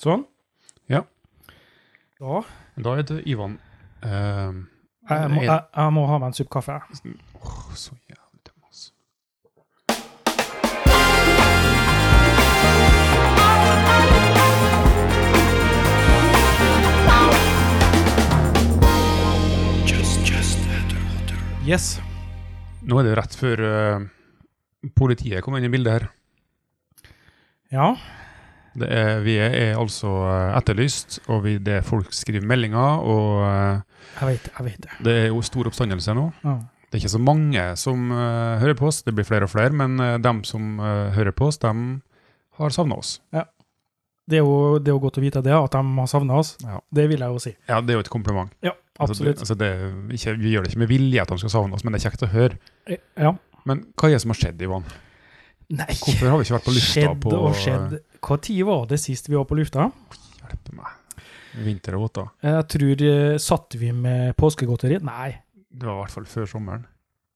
Sånn. Ja. Da Da er det Ivan. Uh, jeg må, jeg, jeg må ha meg en supp kaffe. Åh, så jævlig dum, altså. Yes. Nå er det rett før uh, politiet kommer inn i bildet her. Ja. Det er, vi er, er altså eh, etterlyst, og vi, det er folk skriver meldinger, og eh, Jeg vet det. Jeg vet det. det er jo stor oppstandelse nå. Ja. Det er ikke så mange som uh, hører på oss, det blir flere og flere, men uh, dem som uh, hører på oss, dem har savna oss. Det er, jo, det er jo godt å vite det, at de har savna oss. Ja. Det vil jeg jo si. Ja, det er jo et kompliment. Ja, Altså, det, absolutt. altså det, ikke, vi gjør det ikke med vilje at de skal savne oss, men det er kjekt å høre. Ja. Men hva er det som har skjedd, Ivan? Nei. Hvorfor har vi ikke vært på lufta Skjedd på og skjedd. Hva tid var det sist vi var på lufta? Hjelpe meg. Vinter og da. Jeg tror eh, Satt vi med påskegodteri? Nei. Det var i hvert fall før sommeren.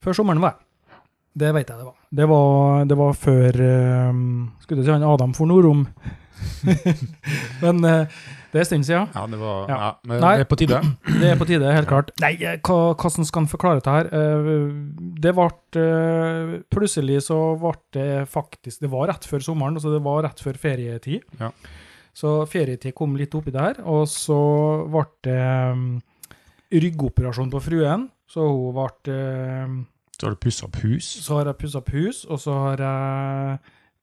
Før sommeren var jeg. Det vet jeg det var. Det var, det var før um, Skulle si han Adam for Norom? Men eh, det er en stund siden. Ja, det var Ja. ja. men Nei. det er på tide. Det er på tide, helt klart. Nei, eh, hva, hvordan skal en forklare dette her? Eh, Det ble eh, Plutselig så ble det faktisk Det var rett før sommeren, altså det var rett før ferietid. Ja. Så ferietid kom litt oppi der, og så ble det ryggoperasjon på fruen. Så hun ble Så har du pussa opp hus. Så har jeg pussa opp hus, og så har jeg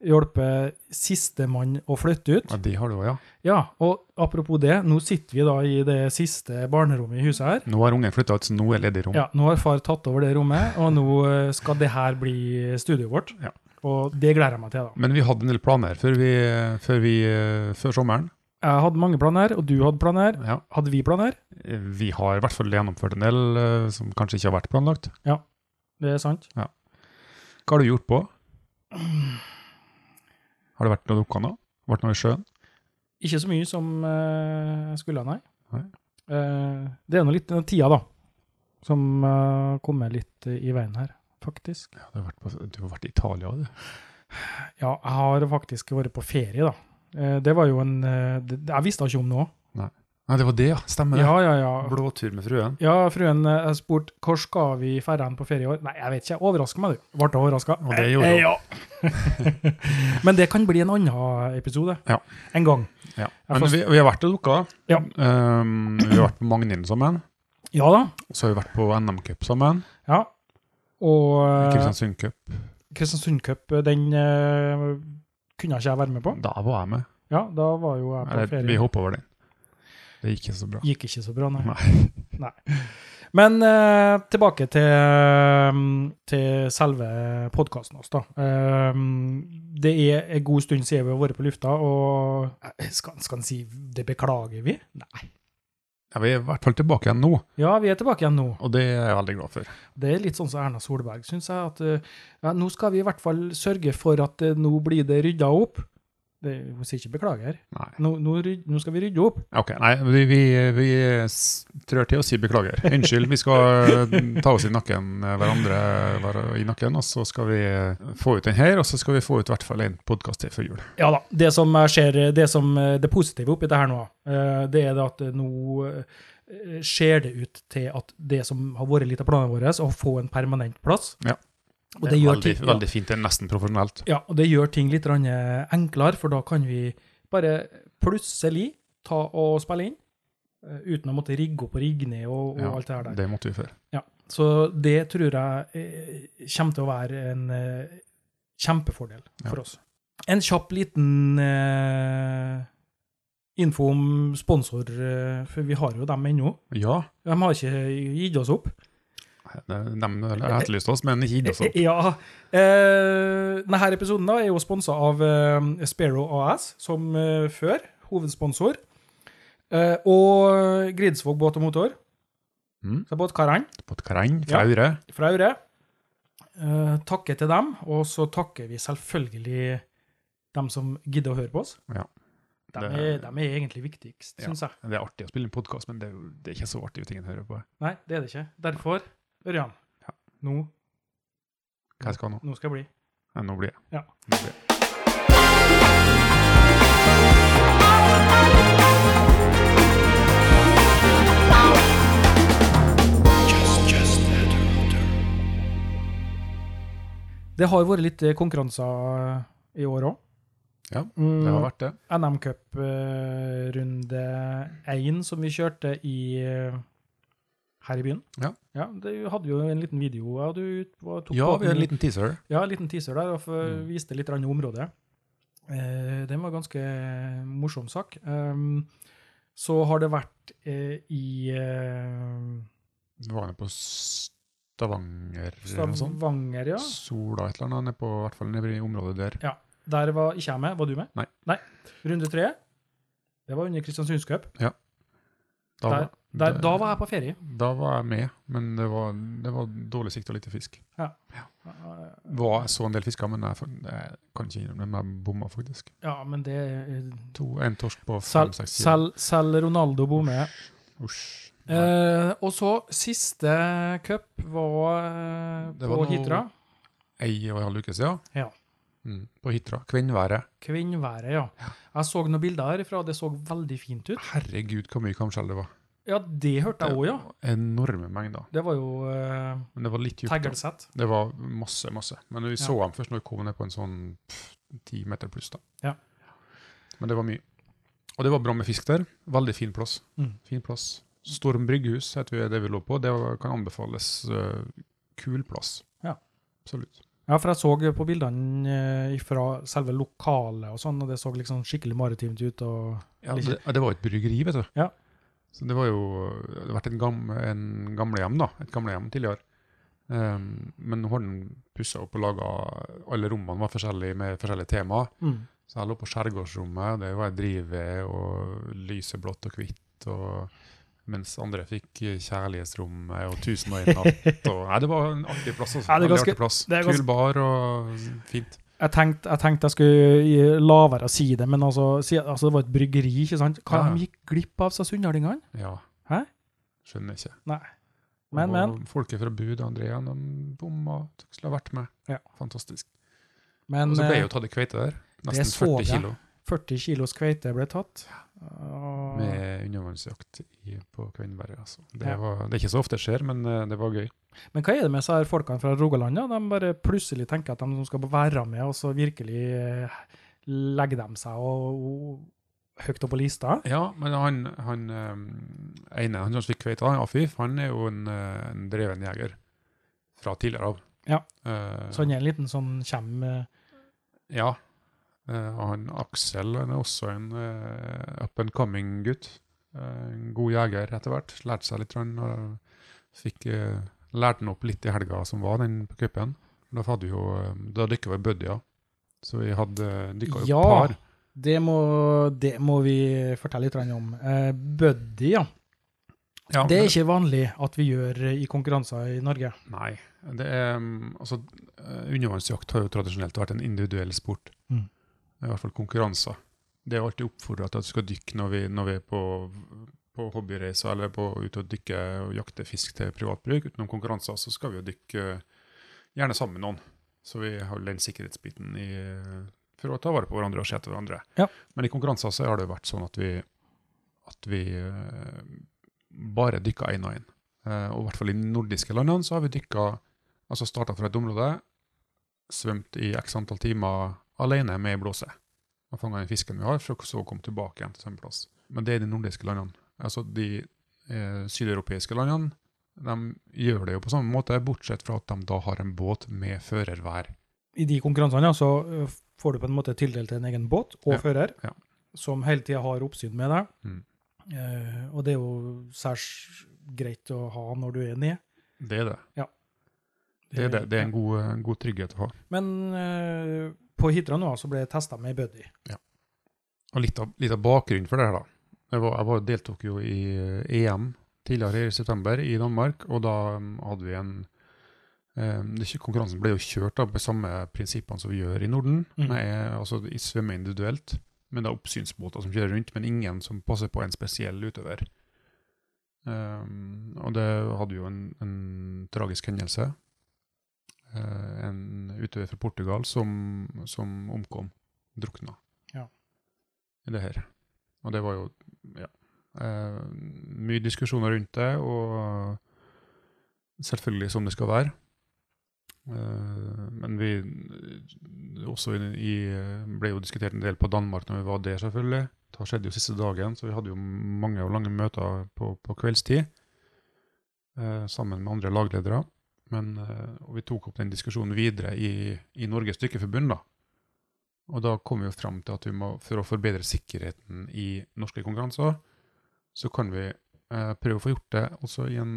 hjulpet sistemann å flytte ut. Ja, de har du òg, ja. Ja, og apropos det, nå sitter vi da i det siste barnerommet i huset her. Nå har ungen flytta ut, så nå er ledig rom. Ja, nå har far tatt over det rommet, og nå eh, skal det her bli studioet vårt. Ja. Og det gleder jeg meg til, da. Men vi hadde en del planer før, vi, før, vi, før sommeren. Jeg hadde mange planer, og du hadde planer. Ja. Hadde vi planer? Vi har i hvert fall gjennomført en del eh, som kanskje ikke har vært planlagt. Ja, Det er sant. Ja. Hva har du gjort på? Har det vært noe dukka nå? Vært noe i sjøen? Ikke så mye som eh, jeg skulle, nei. Nei. Eh, det er nå litt den tida, da, som uh, kommer litt eh, i veien her, faktisk. Ja, du, har på, du har vært i Italia, du. Ja, jeg har faktisk vært på ferie, da. Eh, det var jo en eh, det, Jeg visste ikke om noe. Nei, det var det, ja. Stemmer det. Ja, ja, ja. Blåtur med fruen. Ja, fruen eh, har spurt hvor skal vi dra på ferie i år. Nei, jeg vet ikke. Overraska meg, du. Ble overraska. Og det gjorde hun. ja. Men det kan bli en annen episode. Ja. En gang. Ja. Men vi, vi har vært og dukka. Ja. Um, vi har vært på Magnhild sammen. Ja da. Så har vi vært på NM-cup sammen. Ja. Og eh, Kristiansund Cup. Kristiansund Cup, den uh, kunne ikke jeg være med på. Da var jeg med. Ja, da var jo jeg på Eller, vi ferie. hoppa over den. Det gikk ikke så bra. Gikk ikke så bra, nei. Nei. Men eh, tilbake til, eh, til selve podkasten vår, da. Eh, det er en god stund siden vi har vært på lufta, og eh, skal, skal en si det beklager vi? Nei. Ja, vi er i hvert fall tilbake igjen nå, Ja, vi er tilbake igjen nå. og det er jeg veldig glad for. Det er litt sånn som Erna Solberg, syns jeg. at eh, ja, Nå skal vi i hvert fall sørge for at nå blir det rydda opp. Det, hun sier ikke beklager. Nå, nå, nå skal vi rydde opp. Ok, nei, vi, vi, vi trør til å si beklager. Unnskyld, vi skal eh, ta oss i nakken eh, hverandre i nakken, og så skal vi eh, få ut den her, og så skal vi få ut i hvert fall en podkast til før jul. Ja da. Det som skjer, det, som, det positive oppi det her nå, det er at nå ser det ut til at det som har vært litt av planene våre, å få en permanent plass. Ja. Og Det det, er veldig, ting, veldig fint, det er nesten profesjonelt. ja, og det gjør ting litt enklere, for da kan vi bare plutselig ta og spille inn, eh, uten å måtte rigge opp og rigge ned og, og Ja, alt det her der. Det måtte vi før. Så det tror jeg eh, kommer til å være en eh, kjempefordel for oss. En kjapp liten eh, info om sponsor, eh, for vi har jo dem ennå. Ja, De har ikke gitt oss opp. De, de har etterlyst oss, men ikke opp. Ja. Eh, denne episoden da er jo sponsa av eh, Sparrow AS, som eh, før. Hovedsponsor. Og Gridsvåg båt og motor. Mm. Så båtkarene. På et kareng Ja. fra Aure. fra Eh, takke til dem, og så takker vi selvfølgelig dem som gidder å høre på oss. Ja. De, Det- er, de er egentlig viktigst, Ja. syns jeg. Det er artig å spille en podkast, men det er, jo, det er ikke så artig hvis ingen hører på. Nei, det er det ikke. Derfor, Ørjan. Ja. Nå Hva skal nå? Nå skal jeg bli. Ja, nå blir jeg. Ja. Nå blir jeg. Det har vært litt eh, konkurranser eh, i år òg. Ja, det har mm. vært det. NM Cup-runde eh, én som vi kjørte i her i byen. Ja. ja det hadde jo en liten video. Ja, du tok Ja, vi har en liten teaser. ja, en liten teaser der, og Mm. viste litt grann området. Eh, den var ganske morsom sak. Um, så har det vært eh, i eh, var det på Stavanger. Stavanger, ja. Sola et eller annet, nede på, i hvert fall nede i området der. Ja, Der var ikke jeg med. Var du med? Nei. Nei. Runde tre. Det var under Kristiansundscup. Da, Der- Der, da var jeg på ferie. Da var jeg med, men det var, det var dårlig sikt og lite fisk. Ja. Var, jeg så en del fisker, men jeg, jeg kan ikke innrømme men jeg bomma faktisk. Ja, men det To, En torsk på fem-seks kilo. selv, Ronaldo bommer. Usj. Eh, og så siste cup var var på Hitra. Ei og en halv uke siden. Ja. Mm, på Hitra. Kvinnværet. Kvinnværet, ja. Jeg så noen bilder herfra, det så veldig fint ut. Herregud, hvor mye kamskjell det var. Ja, det hørte jeg òg, ja. Enorme mengder. Det var jo uh, Men det var litt djupt. Det var masse, masse. Men vi Ja. så dem først når vi kom ned på en sånn ti meter pluss. da. Ja. Men det var mye. Og det var bra med fisk der. Veldig fin plass. Mm. Fin plass. Storm brygghus heter det vi lå på. Det kan anbefales. Uh, kul plass. Ja. Absolutt. Ja, for jeg så på bildene uh, fra selve lokalet og sånn, og det så liksom skikkelig maritimt ut. Ja, det, det var et bryggeri, vet du. Ja. Så det var jo Det har vært en, gam, en gamlehjem, da. Et gamlehjem tidligere. Um, men nå har den pussa opp og laga Alle rommene var forskjellige med forskjellige temaer. Mm. Så jeg lå på skjærgårdsrommet, og det var drivved og lyseblått og hvitt. Og, mens andre fikk kjærlighetsrommet og tusen og en natt. Og, nei, det var en artig plass. Også. Ja, det er ganske- plass. det er Kul bar og fint. Jeg tenkte, jeg tenkte jeg skulle la være å si det, men altså, altså det var et bryggeri, ikke sant? Hva Ja. de gikk glipp av, sa sunnhardingene? Ja. Hæ? Skjønner ikke. Nei. Men, og men. Folket fra Bud, Andrea, de bomma. Skulle ha vært med. Ja. Fantastisk. Men og så ble jeg jo tatt i kveite der. Nesten så 40 jeg. kilo 40 kilos kveite ble tatt. Og- med undervannsjakt på Kvinnværet. Altså. Det, Ja. var- det er ikke så ofte det skjer, men eh, det var gøy. Men hva er det med disse folkene fra Rogaland? Ja? De bare plutselig tenker at de skal være med, og så virkelig eh, legger de seg og, og, høyt opp på lista. Ja, men han, han eh, ene, han som fikk kveita, Afif, han er jo en, en dreven jeger fra tidligere av. Ja. uh, Så han er en liten sånn kjem Ja. Eh, og han Aksel han er også en eh, up and coming gutt. Eh, en god jeger etter hvert. Lærte seg litt. Og fikk uh, lært han opp litt i helga som var, den på cupen. Da jo, da dykka vi buddier. Så vi hadde dykka jo Ja. par. det, må, det må vi fortelle litt om. Eh, buddy, ja. Ja, Det er ikke vanlig at vi gjør i konkurranser i Norge. Nei. Det er, mm, altså, undervannsjakt har jo tradisjonelt vært en individuell sport. Mm. I hvert fall konkurranser. Det er alltid oppfordra til at du skal dykke når vi, når vi er på, på hobbyreiser eller på, ute og dykke og jakte fisk til privat bruk. Utenom konkurranser så skal vi jo dykke eh, gjerne sammen med noen. Så vi har den sikkerhetsbiten i, for å ta vare på hverandre og se etter hverandre. Ja. Men i konkurranser så har det vært sånn at vi, at vi eh, bare dykka én og én. Eh, og i hvert fall i de nordiske landene så har vi dykka Altså starta fra et område, svømt i x antall timer alene med blåse. Og fanga den fisken vi har, for å komme tilbake igjen til samme plass. Men det er de nordiske landene. Altså de eh, sydeuropeiske landene de gjør det jo på samme måte, bortsett fra at de da har en båt med fører hver. I de konkurransene ja, så får du på en måte tildelt en egen båt og Ja, fører, ja. som hele tida har oppsyn med deg. Mm. Eh, og det er jo særs greit å ha når du er nede. Det er det. Ja. Det det. Det er en god, god trygghet å ha. Men eh, på Hitra nå så ble jeg testa med buddy. Og litt av, litt av bakgrunnen for det her, da. Jeg, var, jeg var, deltok jo i eh, EM tidligere i september i Danmark, og da um, hadde vi en um, Konkurransen ble jo kjørt da, på samme prinsippene som vi gjør i Norden. Mm. Med, altså i svømme individuelt, men det er oppsynsbåter som kjører rundt, men ingen som passer på en spesiell utøver. Um, og det hadde jo en, en tragisk hendelse. Uh, en utøver fra Portugal som, som omkom, drukna, Ja. i det her. Og det var jo ja, eh, mye diskusjoner rundt det, og selvfølgelig som det skal være. Eh, men vi også i, ble jo diskutert en del på Danmark når vi var der, selvfølgelig. Det skjedde jo siste dagen, så vi hadde jo mange og lange møter på, på kveldstid eh, sammen med andre lagledere. Men, eh, og vi tok opp den diskusjonen videre i, i Norges Dykkerforbund. da. Og da kom vi jo fram til at vi må, for å forbedre sikkerheten i norske konkurranser, så kan vi eh, prøve å få gjort det også i en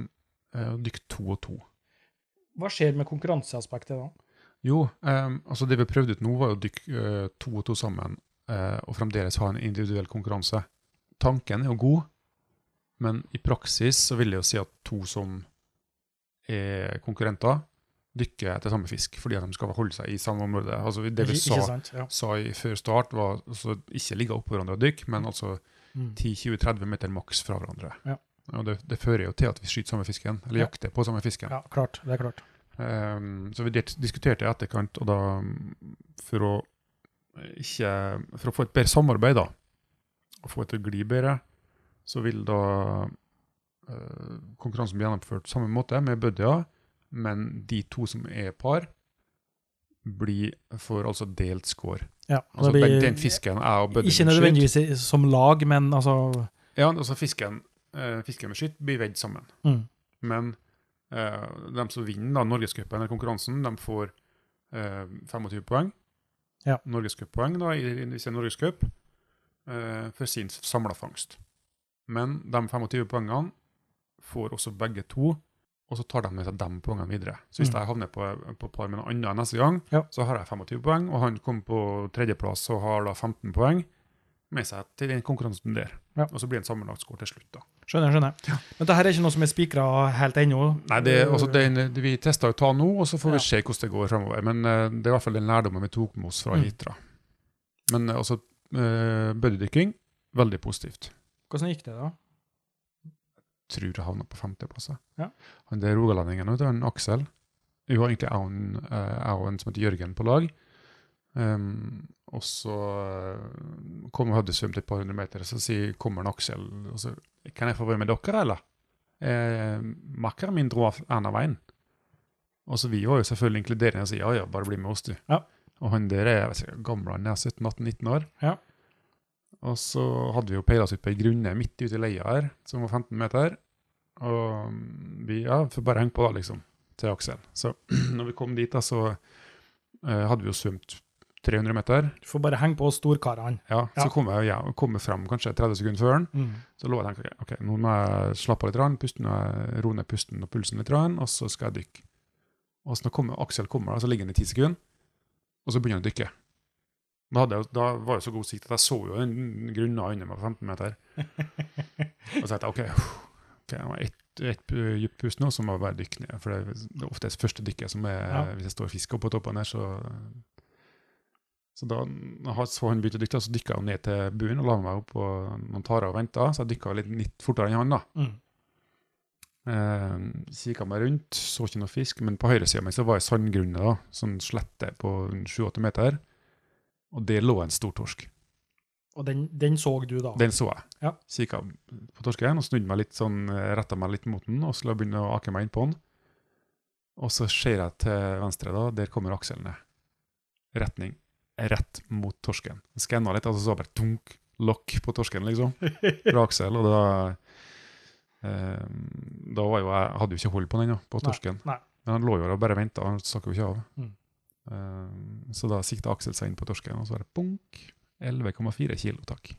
eh, dykk to og to. Hva skjer med konkurranseaspektet da? Jo, eh, altså det vi prøvde ut nå, var å dykke eh, to og to sammen, eh, og fremdeles ha en individuell konkurranse. Tanken er jo god, men i praksis så vil jeg jo si at to som er konkurrenter, dykker etter samme fisk, fordi de skal holde seg i samme område. Altså det vi sa, sant? Ja. sa i, før start, var altså, ikke ligge oppå hverandre og dykke, men altså Mm. 10-20-30 meter maks fra hverandre. Ja. Og det, det fører jo til at vi skyter samme fisken, eller Ja. jakter på samme fisken. ja, klart. Det er klart. Um, så vi diskuterte i etterkant, og da for å ikke For å få et bedre samarbeid, da, og få det til å gli bedre, så vil da eh, konkurransen blir gjennomført samme måte, med buddier, men de to som er par, blir får altså delt score. Ja, Altså blir den, den fisken jeg og buddien ikke nødvendigvis som lag, men altså Ja, altså fisken, eh, fisken med skytt blir veid sammen. mm. Men eh, de som vinner da, Norgescupen eller konkurransen, de får eh, 25 poeng. Ja. Norgescuppoeng hvis det er Norgescup, eh, for sin samla fangst. Men de 25 poengene får også begge to, og så tar de med seg de poengene videre. Så hvis Mm. jeg havner på, på par med noen annen neste gang, Ja. så har jeg 25 poeng, og han kommer på tredjeplass og har da 15 poeng med seg til den konkurransen der. Ja. Og så blir det en sammenlagt score til slutt. da. Skjønner, skjønner. Men dette her er ikke noe som er spikra helt ennå? Nei, det, altså, det vi tester å ta nå, og så får vi Ja. se hvordan det går fremover. Men uh, det er i hvert fall den lærdommen vi tok med oss fra Mm. Hitra. Men uh, altså, uh, buddydykking, veldig positivt. Hvordan gikk det, da? Tror det havna på femteplass. Ja. Han der rogalendingen, han Aksel Jo, egentlig jeg og en, eh, som heter Jørgen på lag. Um, og så kom hun og hadde svømt et par hundre meter, så sier, kommer en Aksel og så Kan jeg få være med dere, eller? Eh, Makkeren min dro av en av veien. Og så vi var jo selvfølgelig inkluderende og sier ja, ja, bare bli med oss, du. Ja. Og han der er jeg vet ikke, gammel, han er 17-18-19 år. Ja. Og så hadde vi jo peila oss ut på ei grunne midt ute i leia her, som var 15 meter. Og vi ja, får bare henge på, da, liksom, til Aksel. Så når vi kom dit, da, så uh, hadde vi jo svømt 300 meter. Du får bare henge på storkarene. Ja, Ja. Så kom jeg, ja, kom jeg frem kanskje 30 sekunder før den. Mm. Så lå jeg og tenkte ok, ok, nå må jeg slappe av litt, rann, puste ned, roe ned pusten og pulsen litt, og så skal jeg dykke. Og så når kommer, Aksel kommer, da, så ligger han i 10 sekunder, og så begynner han å dykke. Da, jeg, da var jeg så god sikt at jeg så jo den grunna under meg på 15 meter. og så tenkte jeg ok, okay jeg må ett et dypt pust nå, så må jeg bare dykke ned. For det er ofte det første dykket som er Ja. Hvis jeg står og fisker på toppen her, så Så da jeg så han begynte å dykke, så dykka jeg ned til bunnen og la meg opp på noen tarer og venta. Så jeg dykka litt, litt fortere enn han, da. Mm. Eh, Kikka meg rundt, så ikke noe fisk, men på høyresida mi var det sandgrunne, da, sånn slette på 7-8 meter. Og der lå en stor torsk. Og den, den så du da? Den så jeg. Ja. Kikka på torsken og snudde meg litt sånn, retta meg litt mot den, og skulle begynne å ake meg inn på den. Og så ser jeg til venstre, da, der kommer Aksel ned. Retning rett mot torsken. Skanna litt, altså så bare dunk, lokk på torsken, liksom, fra Aksel. Og da eh, Da var jo jeg hadde jo ikke hold på den, da, på Nei, torsken. nei. Men han lå jo der og bare venta, han stakk jo ikke av. Mm. Eh, så da sikta Aksel seg inn på torsken, og så var det bunk. 11,4 kilo, takk.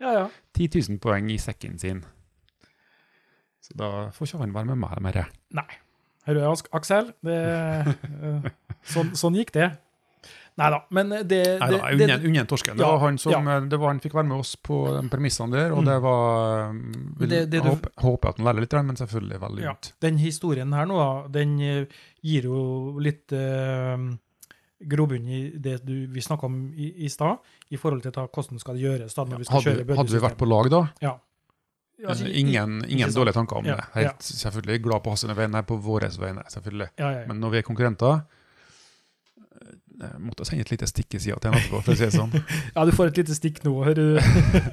Ja, ja. 10 000 poeng i sekken sin. Så da får ikke han være med meg mer. Hører du, Aksel? Det, eh, sånn, sånn gikk det. Nei da, men det, det, Nei det, unna unna torsken. Det var han som ja. eh, det var, han fikk være med oss på de premissene der, og Mm. det var vil, Det- det du- håper, håper at han lærer litt, men selvfølgelig veldig Ja. Den historien her nå, den eh, gir jo litt eh, grobunn i det du, vi snakka om i, i stad, i forhold til ta, hvordan skal det gjøres da, når vi skal Hadde, kjøre hadde vi vært på lag da, Ja. Altså, ingen, ingen dårlige tanker om Ja, det. Helt selvfølgelig glad på hans vegne, på våre vegne, selvfølgelig. Ja, ja, ja. Men når vi er konkurrenter, Jeg måtte sende et lite stikk i sida til en etterpå, for å si det sånn. Ja, du får et lite stikk nå, hører du.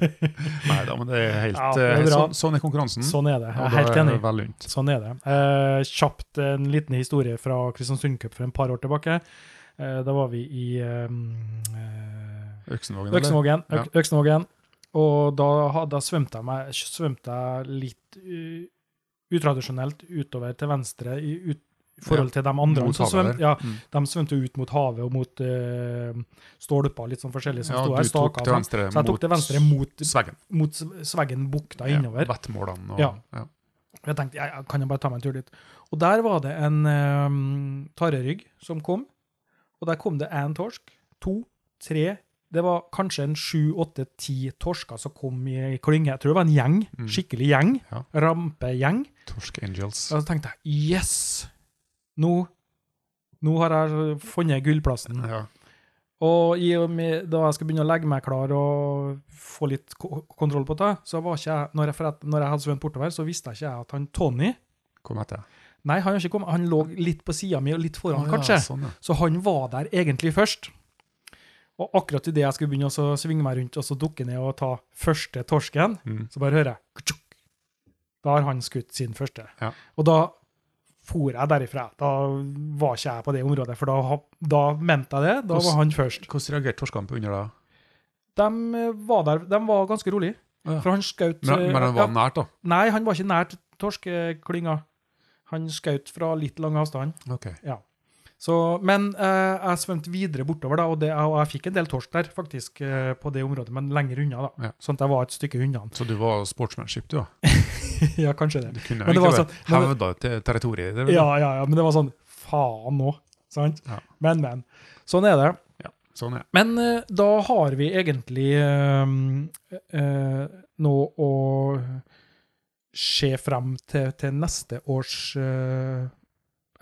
Nei da, men det er helt Ja, det er eh, sånn, sånn er konkurransen. Sånn er det. Jeg er helt enig. Er. Sånn er det. Eh, kjapt en liten historie fra Kristiansund Cup for en par år tilbake. Eh, da var vi i Øksenvågen. Øksenvågen, Øksnevågen. Ja. Og da, da svømte jeg, meg, svømte jeg litt uh, utradisjonelt utover til venstre i, ut, forhold til de andre. Mot som svømte, ja, Mm. de svømte ut mot havet og mot uh, stolper, litt sånn forskjellig som Ja, her. staka til venstre Så jeg tok til venstre mot, Sveggen. mot Sveggen bukta innover. Vettmålene og Ja. ja. Jeg tenkte, jeg kan jeg bare ta meg en tur dit. Og der var det en um, tarerygg som kom. Og der kom det én torsk, to, tre Det var kanskje en sju, åtte, ti torsker som kom i klynge. Jeg tror det var en gjeng. Mm. Skikkelig gjeng. Ja. Rampegjeng. Torsk Angels. Og så tenkte jeg yes! Nå, nå har jeg funnet gullplassen. Ja. Og med, da jeg skulle begynne å legge meg klar og få litt kontroll på det, så var ikke jeg, når jeg, når jeg hadde svømt bortover, så visste jeg ikke at han Tony Kom etter. Nei, han ikke kommet. Han lå litt på sida mi og litt foran, ja, kanskje. Sånn, ja. Så han var der egentlig først. Og akkurat idet jeg skulle begynne å svinge meg rundt og så dukke ned og ta første torsken, Mm. så bare hører jeg. Da har han skutt sin første. Ja. Og da for jeg derifra. Da var ikke jeg på det området, for da, da mente jeg det. Da Hvordan- var han først. Hvordan reagerte torskene på under da? De eh, var der, de var ganske rolig. Ja. For han skjøt Men, men han var ja, nært, da? Nei, han var ikke nært torskeklynga. Han skjøt fra litt lang avstand. Ok. Ja. Så, men eh, jeg svømte videre bortover, da, og, det, og jeg fikk en del torsk der, faktisk, eh, på det området, men lenger unna, da. Ja. Sånn at jeg var et stykke unna. Så du var sportsmanship, du, da? ja, kanskje det. Du kunne Men det jo ikke sånn- hevda territoriet? Det. Ja, ja, ja, men det var sånn Faen nå, sant? Ja. Men, men. Sånn er det. Ja, Sånn, ja. Men eh, da har vi egentlig eh, eh, nå å se frem til, til neste års uh,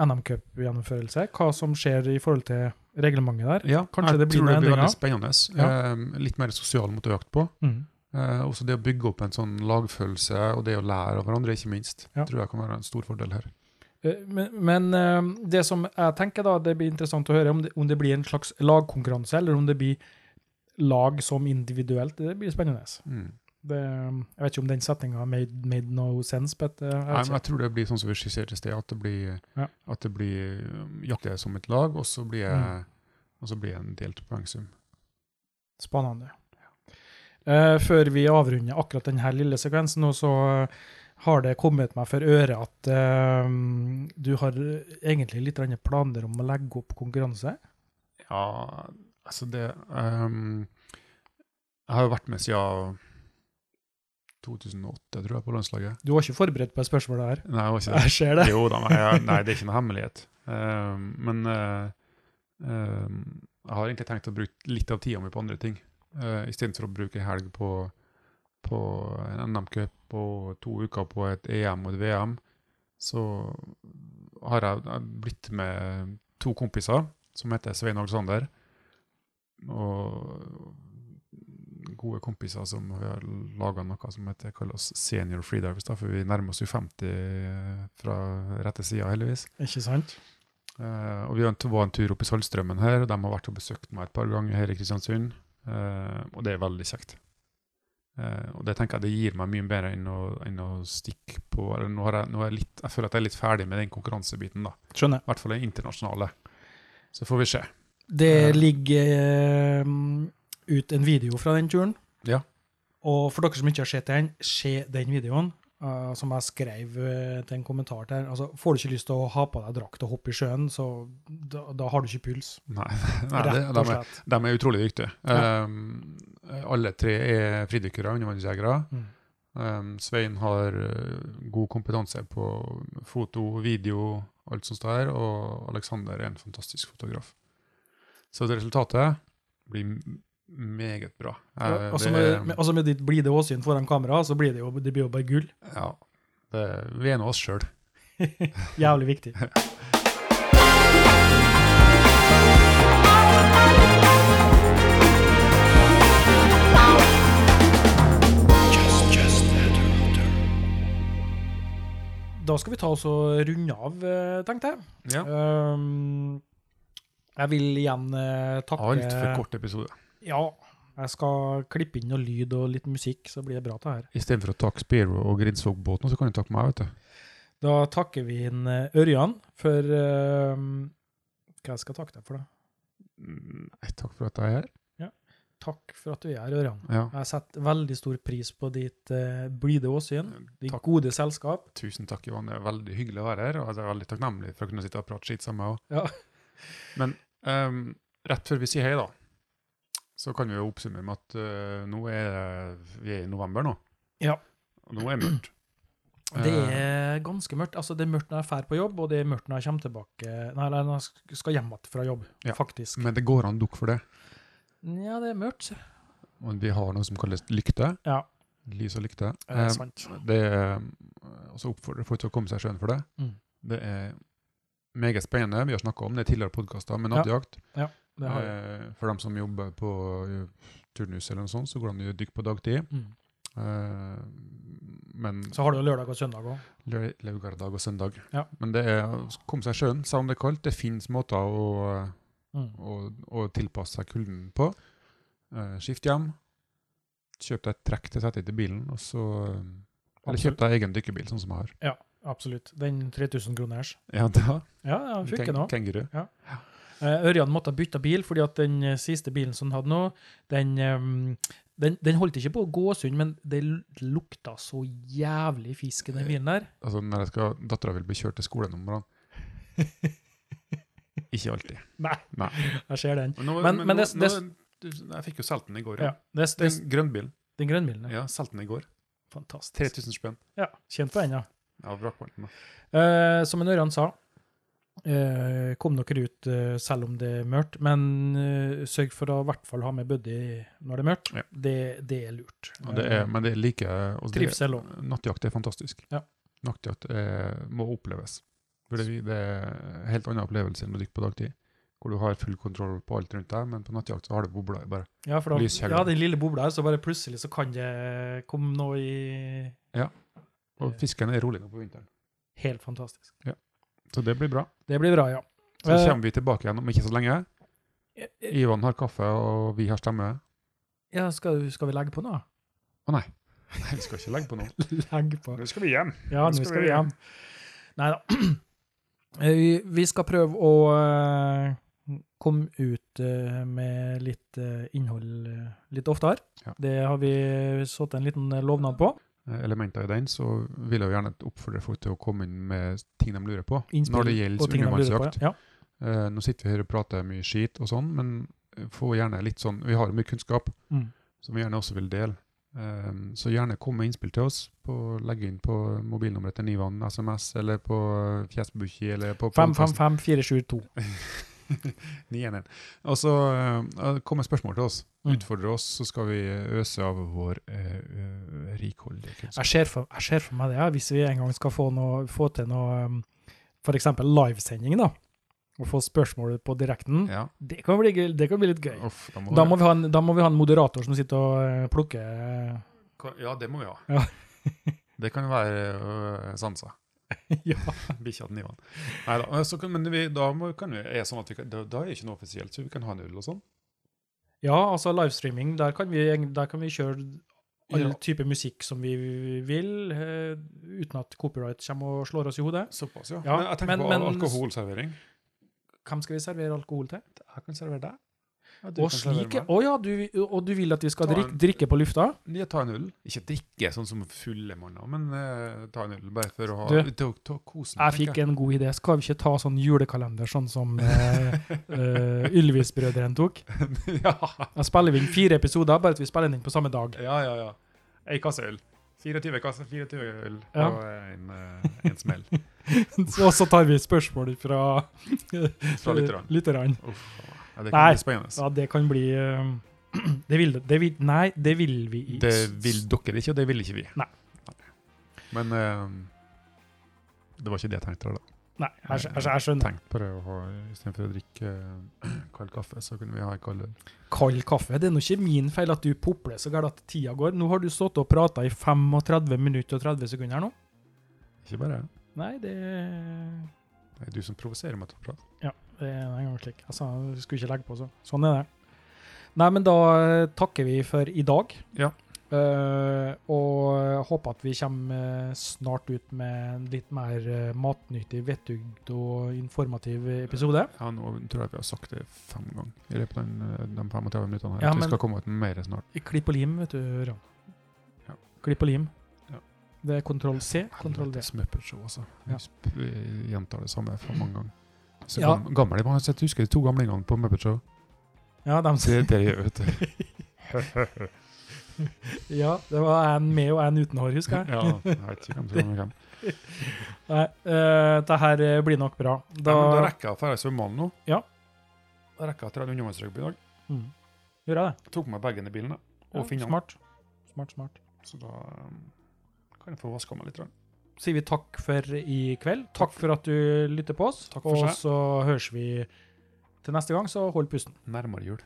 NM-cupgjennomførelse. Hva som skjer i forhold til reglementet der. ja Kanskje jeg det blir tror det blir veldig spennende. Uh, litt mer sosial motivert på. Mm. Uh, også det å bygge opp en sånn lagfølelse, og det å lære av hverandre, ikke minst, Ja. tror jeg kan være en stor fordel her. Eh, Men, men eh, det som jeg tenker da, det blir interessant å høre om det, om det blir en slags lagkonkurranse, eller om det blir lag som individuelt. Det blir spennende. Mm. Det, jeg vet ikke om den setninga made, made no sense, but uh, jeg Nei, men jeg tror det blir sånn som vi skisserte i sted, at det blir, Ja. at det blir jakter jakte som et lag, og så blir, Mm. og så blir en delt poengsum. Spennende. Uh, før vi avrunder akkurat denne lille sekvensen, nå, så eh, har det kommet meg for øre at uh, du har egentlig litt planer om å legge opp konkurranse. Ja, altså det um, Jeg har jo vært med siden 2008, tror jeg, på landslaget. Du var ikke forberedt på det spørsmålet her. Nei, jeg var ikke det. Jeg ser det. Jo da, nei, nei, det er ikke noe hemmelighet. Uh, men uh, uh, jeg har egentlig tenkt å bruke litt av tida mi på andre ting. Uh, Istedenfor å bruke helg på, på en NM-cup og to uker på et EM og et VM, så har jeg, jeg blitt med to kompiser som heter Svein Alexander. Og gode kompiser som har laga noe som heter kalles Senior Freedivers, da, for vi nærmer oss jo 50 fra rette sida, heldigvis. Ikke sant? Uh, og vi var en- tur opp i Saltstraumen her, og de har vært og besøkt meg et par ganger her i Kristiansund. Uh, og det er veldig kjekt. Uh, og det tenker jeg det gir meg mye bedre enn å, enn å stikke på eller nå har jeg, nå jeg, litt, jeg føler at jeg er litt ferdig med den konkurransebiten, da. Skjønner. I hvert fall den internasjonale. Så får vi se. Det ligger ut en video fra den turen. Ja. Og for dere som ikke har sett den, se den videoen. Uh, som jeg skrev uh, til en kommentar der. Altså, får du ikke lyst til å ha på deg drakt og hoppe i sjøen, så da, da har du ikke puls. Nei, nei det, de, er, de er utrolig dyktige. Ja. Um, alle tre er fridykkere, undervannsjegere. Mm. Um, Svein har uh, god kompetanse på foto, video, alt sånt der. og Alexander er en fantastisk fotograf. Så det resultatet blir meget bra. Ja, Eh, altså, det med, med, altså med ditt blide åsyn foran kamera, så blir det jo, det blir jo bare gull. ja, det, vi er nå oss sjøl. Jævlig viktig. Da skal vi ta oss og runde av, eh, tenkte jeg. Ja. Um, Jeg vil igjen uh, takke Altfor kort episode. Ja. Jeg skal klippe inn noe lyd og litt musikk, så blir det bra, det her. Istedenfor å takke Spiro og Grinsvågbåten, så kan du takke meg, vet du. Da takker vi inn eh, Ørjan for uh, Hva jeg skal takke deg for, da? Nei, Takk for at jeg er her. Takk for at du er her, Ørjan. Ja. Jeg setter veldig stor pris på ditt uh, blide åsyn, ditt Takk. gode selskap. Tusen takk, Johan. Det er veldig hyggelig å være her, og jeg er veldig takknemlig for å kunne sitte og prate skitt sammen. med også. Ja. Men um, rett før vi sier hei, da, så kan vi jo oppsummere med at uh, nå er vi er i november nå. Ja. Og nå er det mørkt. Det Eh, er ganske mørkt. Altså, det er mørkt når jeg drar på jobb, og det er mørkt når jeg kommer tilbake Nei, når jeg skal hjem igjen fra jobb, Ja. faktisk. Men det går an å dukke for det. Ja, det er mørkt. Og vi har noe som kalles lykte. Ja, Lys og lykte. det er Eh, sant. Det er også oppfordrer folk til å komme seg i sjøen for det. Mm. Det er meget spennende. Vi har snakka om det i tidligere podkaster med Ja. nattjakt. Ja. Eh, for dem som jobber på eh, turnus eller noe sånt, så går de jo dykk på dagtid. Mm. Eh, men Så har du jo lørdag og søndag òg. lørdag og søndag. Ja. Men det er å komme seg i sjøen, selv om det er kaldt. Det finnes måter å, Mm. å, å tilpasse seg kulden på. Eh, skift hjem. Kjøp deg et trekk til å sette i bilen, og så eh, Eller kjøp deg egen dykkerbil, sånn som jeg har. Ja, absolutt. Den 3000 kroners. Ja, har Ja, ja. Kenguru. Eh, Ørjan måtte bytte bil, fordi at den eh, siste bilen som han hadde nå, den, eh, den, den holdt ikke på å gå sund, men det lukta så jævlig fisk i den bilen der. Altså, når jeg skal, dattera vil bli kjørt til skolen om morgenen. Ikke alltid. Nei, Nei. jeg ser den. Men, nå, Men- men, men nå, det- jeg fikk jo solgt den i går. Ja, Ja. det, det, Den grønnbilen. den grønnbilen, ja. Ja, solgte den i går. Fantastisk. 3000 spenn. Ja, kjent på den, ja. Ja, vrakpanten. da. Eh, som en Ørjan sa, eh, kom dere ut eh, selv om det er mørkt, men eh, sørg for å i hvert fall ha med buddy når det er mørkt. Ja. Det, det er lurt. Det er, men det er like Trivsel òg. Nattjakt er fantastisk. Ja. Nattjakt er, må oppleves. For det, er en helt annen opplevelse enn å dykke på dagtid. Hvor du har full kontroll på alt rundt deg, men på nattjakt så har du bobler bare. Ja, da, ja, den lille bobla her, så bare plutselig så kan det komme noe i Og fisken er rolig nå på vinteren. Helt fantastisk. Så det blir bra. Det blir bra, ja. Så Eh, kommer vi tilbake igjen om ikke så lenge. eh, eh, Ivan har kaffe, og vi har stemme. Ja, skal, skal vi legge på nå? Å nei. Nei, vi skal ikke legge på noe. Legge på. Nå skal vi hjem. Ja, nå skal vi hjem. Nei da. Vi skal prøve å komme ut med litt innhold litt oftere. Ja. Det har vi satt en liten lovnad på. Eh, Elementer i den, så vil jeg jo gjerne oppfordre folk til å komme inn med ting de lurer på. Innspill Når det gjelder undervannsjakt. Ja. Uh, nå sitter vi her og prater mye skit og sånn, men få gjerne litt sånn Vi har mye kunnskap Mm. som vi gjerne også vil dele. Um, så gjerne kom med innspill til oss. på legge inn på mobilnummeret til Nivan, SMS, eller på Fjesbukki, eller på podcast 555 472. 911. Og så uh, kom med spørsmål til oss. Mm. Utfordre oss, så skal vi øse av vår eh, rikholdige kunnskap. Jeg ser for, jeg ser for meg det, ja, hvis vi en gang skal få, noe, få til noe um, f.eks. livesending, da, og få spørsmål på direkten, Ja. det, kan bli, det kan bli litt gøy. Uff, da må Da må, vi ha en, da må vi ha en moderator som sitter og eh, plukker Ja, det må vi ha. Ja. det kan være uh, Sansa. Ja. Bikkja til Ivan. Nei da. kan, men vi, da må, kan vi, er sånn at vi da, da er det ikke noe offisielt, så vi kan ha en øl og sånn. Ja, altså livestreaming, der kan vi, der kan vi kjøre all Ja. type musikk som vi vil, eh, uten at copyright kommer og slår oss i hodet. Såpass, ja. Ja, men jeg tenker men- på men- alkoholservering. Hvem skal vi servere alkohol til? Jeg kan servere deg. Og slike, å ja, du, og du vil at vi skal Ta en- drikke, drikke på lufta? Ja, ta en øl. Ikke drikke sånn som fulle manner, men uh, ta en øl bare for å ha Du, til, å- kosen, Jeg fikk en god idé. Skal vi ikke ta sånn julekalender, sånn som uh, Ylvis-brødrene tok? ja. Da spiller vi inn fire episoder, bare at vi spiller den på samme dag. ja, ja, ja. Ei kasse øl. 24 kasser, 24 øl Ja. og en, en smell Og så tar vi spørsmål fra, fra lytterne. Ja, det kan Nei. bli spennende. Ja, det kan bli eh, det vil, det vil, Nei, det vil vi ikke. Det vil dere ikke, og det vil ikke vi. Nei. Men uh, det var ikke det jeg tenkte. da. Nei, jeg, jeg, jeg skjønner. Tenk på det å ha, Istedenfor å drikke eh, kald kaffe, så kunne vi ha kald øl. Kald kaffe. Det er nå ikke min feil at du popler så galt at tida går. Nå har du stått og prata i 35 minutter og 30 sekunder her nå. Ikke bare jeg. Nei, det Det er du som provoserer meg til å prate. Det er en gang slik. Altså, jeg skulle ikke legge på, så sånn er det. Nei, men da eh, takker vi for i dag. Ja. Uh, og håper at vi kommer eh, snart ut med en litt mer eh, matnyttig, vettugd og informativ episode. Ja, nå tror jeg vi har sagt det fem ganger i løpet av den- de 35 minuttene. her. Ja, at vi skal komme ut med mer snart. Klipp og lim, vet du, Ørjan. Ja. Klipp og lim. Ja. Det er kontroll C, kontroll D. Muppet Show, altså. Vi gjentar det samme for mange ganger. Så Ja. gam- Gamle, man har sett, husker de to gamlingene på Muppet Show? Ja, dem Det, det gjør vet du. ja, det var en med og en uten hår, husker jeg. Ja, jeg vet ikke hvem som hvem. Nei, uh, det her eh, blir nok bra. Da, ja, da rekker jeg å dra i svømmehallen nå. Ja. Da rekker jeg å trene ungdomsrugby i dag. mm. Gjør jeg det? Jeg tok med bagen i bilen og Ja, smart. Smart, smart. Så da um, kan jeg få vaska meg litt. grann. Sier vi takk for i kveld. Takk for at du lytter på oss. Takk for og seg. så høres vi til neste gang, så hold pusten. Nærmere jul.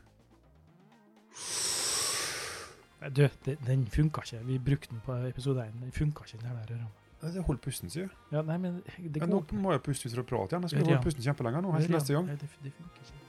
Du, det, den funka ikke. Vi brukte den på episode 1. Den funka ikke, den her. Ørjan. Det Hold pusten, sier du. Ja, nei, men det nå må jeg puste ut for å prate igjen. Jeg skal holde pusten kjempelenge nå. Helt neste gang. Det, det funker ikke.